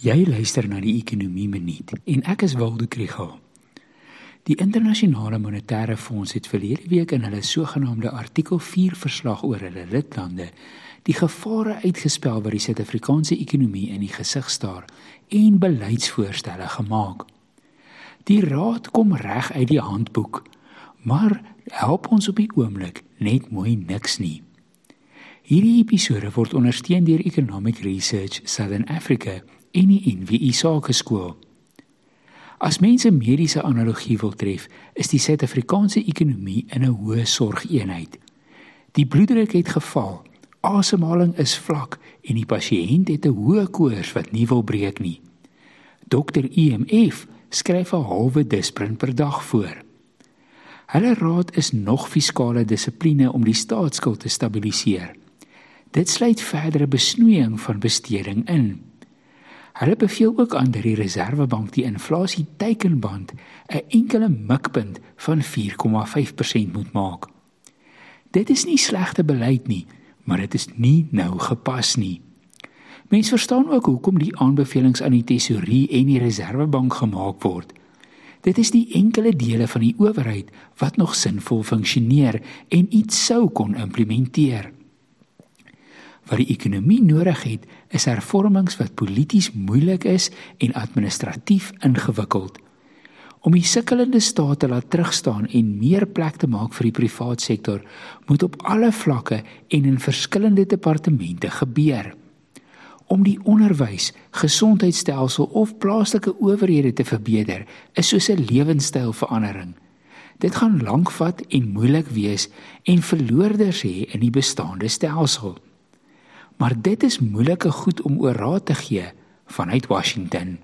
Jy luister na die Ekonomie Minuut en ek is Waldo Krügel. Die internasionale monetaire fonds het verlede week in hulle sogenaamde artikel 4 verslag oor hulle lidlande die gevare uitgespel wat die Suid-Afrikaanse ekonomie in die gesig staar en beleidsvoorstelle gemaak. Die raad kom reg uit die handboek, maar help ons op die oomblik net mooi niks nie. Hierdie episode word ondersteun deur Economic Research Southern Africa en die NWI Sakeskool. As mense mediese analogie wil tref, is die Suid-Afrikaanse ekonomie in 'n hoë sorgeenheid. Die bloeddruk het geval, asemhaling is vlak en die pasiënt het 'n hoë koors wat nie wil breek nie. Dokter IMF skryf 'n halwe disprin per dag voor. Hulle raad is nog fiskale dissipline om die staatsskuld te stabiliseer. Dit sluit verdere besnoeiing van besteding in. Hulle beveel ook aan dat die Reserwebank die inflasie teikenband 'n enkele mikpunt van 4,5% moet maak. Dit is nie slegte beleid nie, maar dit is nie nou gepas nie. Mense verstaan ook hoekom die aanbevelings aan die tesourier en die Reserwebank gemaak word. Dit is die enkele dele van die owerheid wat nog sinvol funksioneer en iets sou kon implementeer. Wat die ekonomie nodig het, is hervormings wat polities moeilik is en administratief ingewikkeld. Om die sukkelende state laat terugstaan en meer plek te maak vir die private sektor, moet op alle vlakke en in verskillende departemente gebeur. Om die onderwys, gesondheidstelsel of plaaslike owerhede te verbeter, is soos 'n lewenstylverandering. Dit gaan lank vat en moeilik wees en verloorders hê in die bestaande stelsel maar dit is moeilike goed om oor raad te gee vanuit Washington.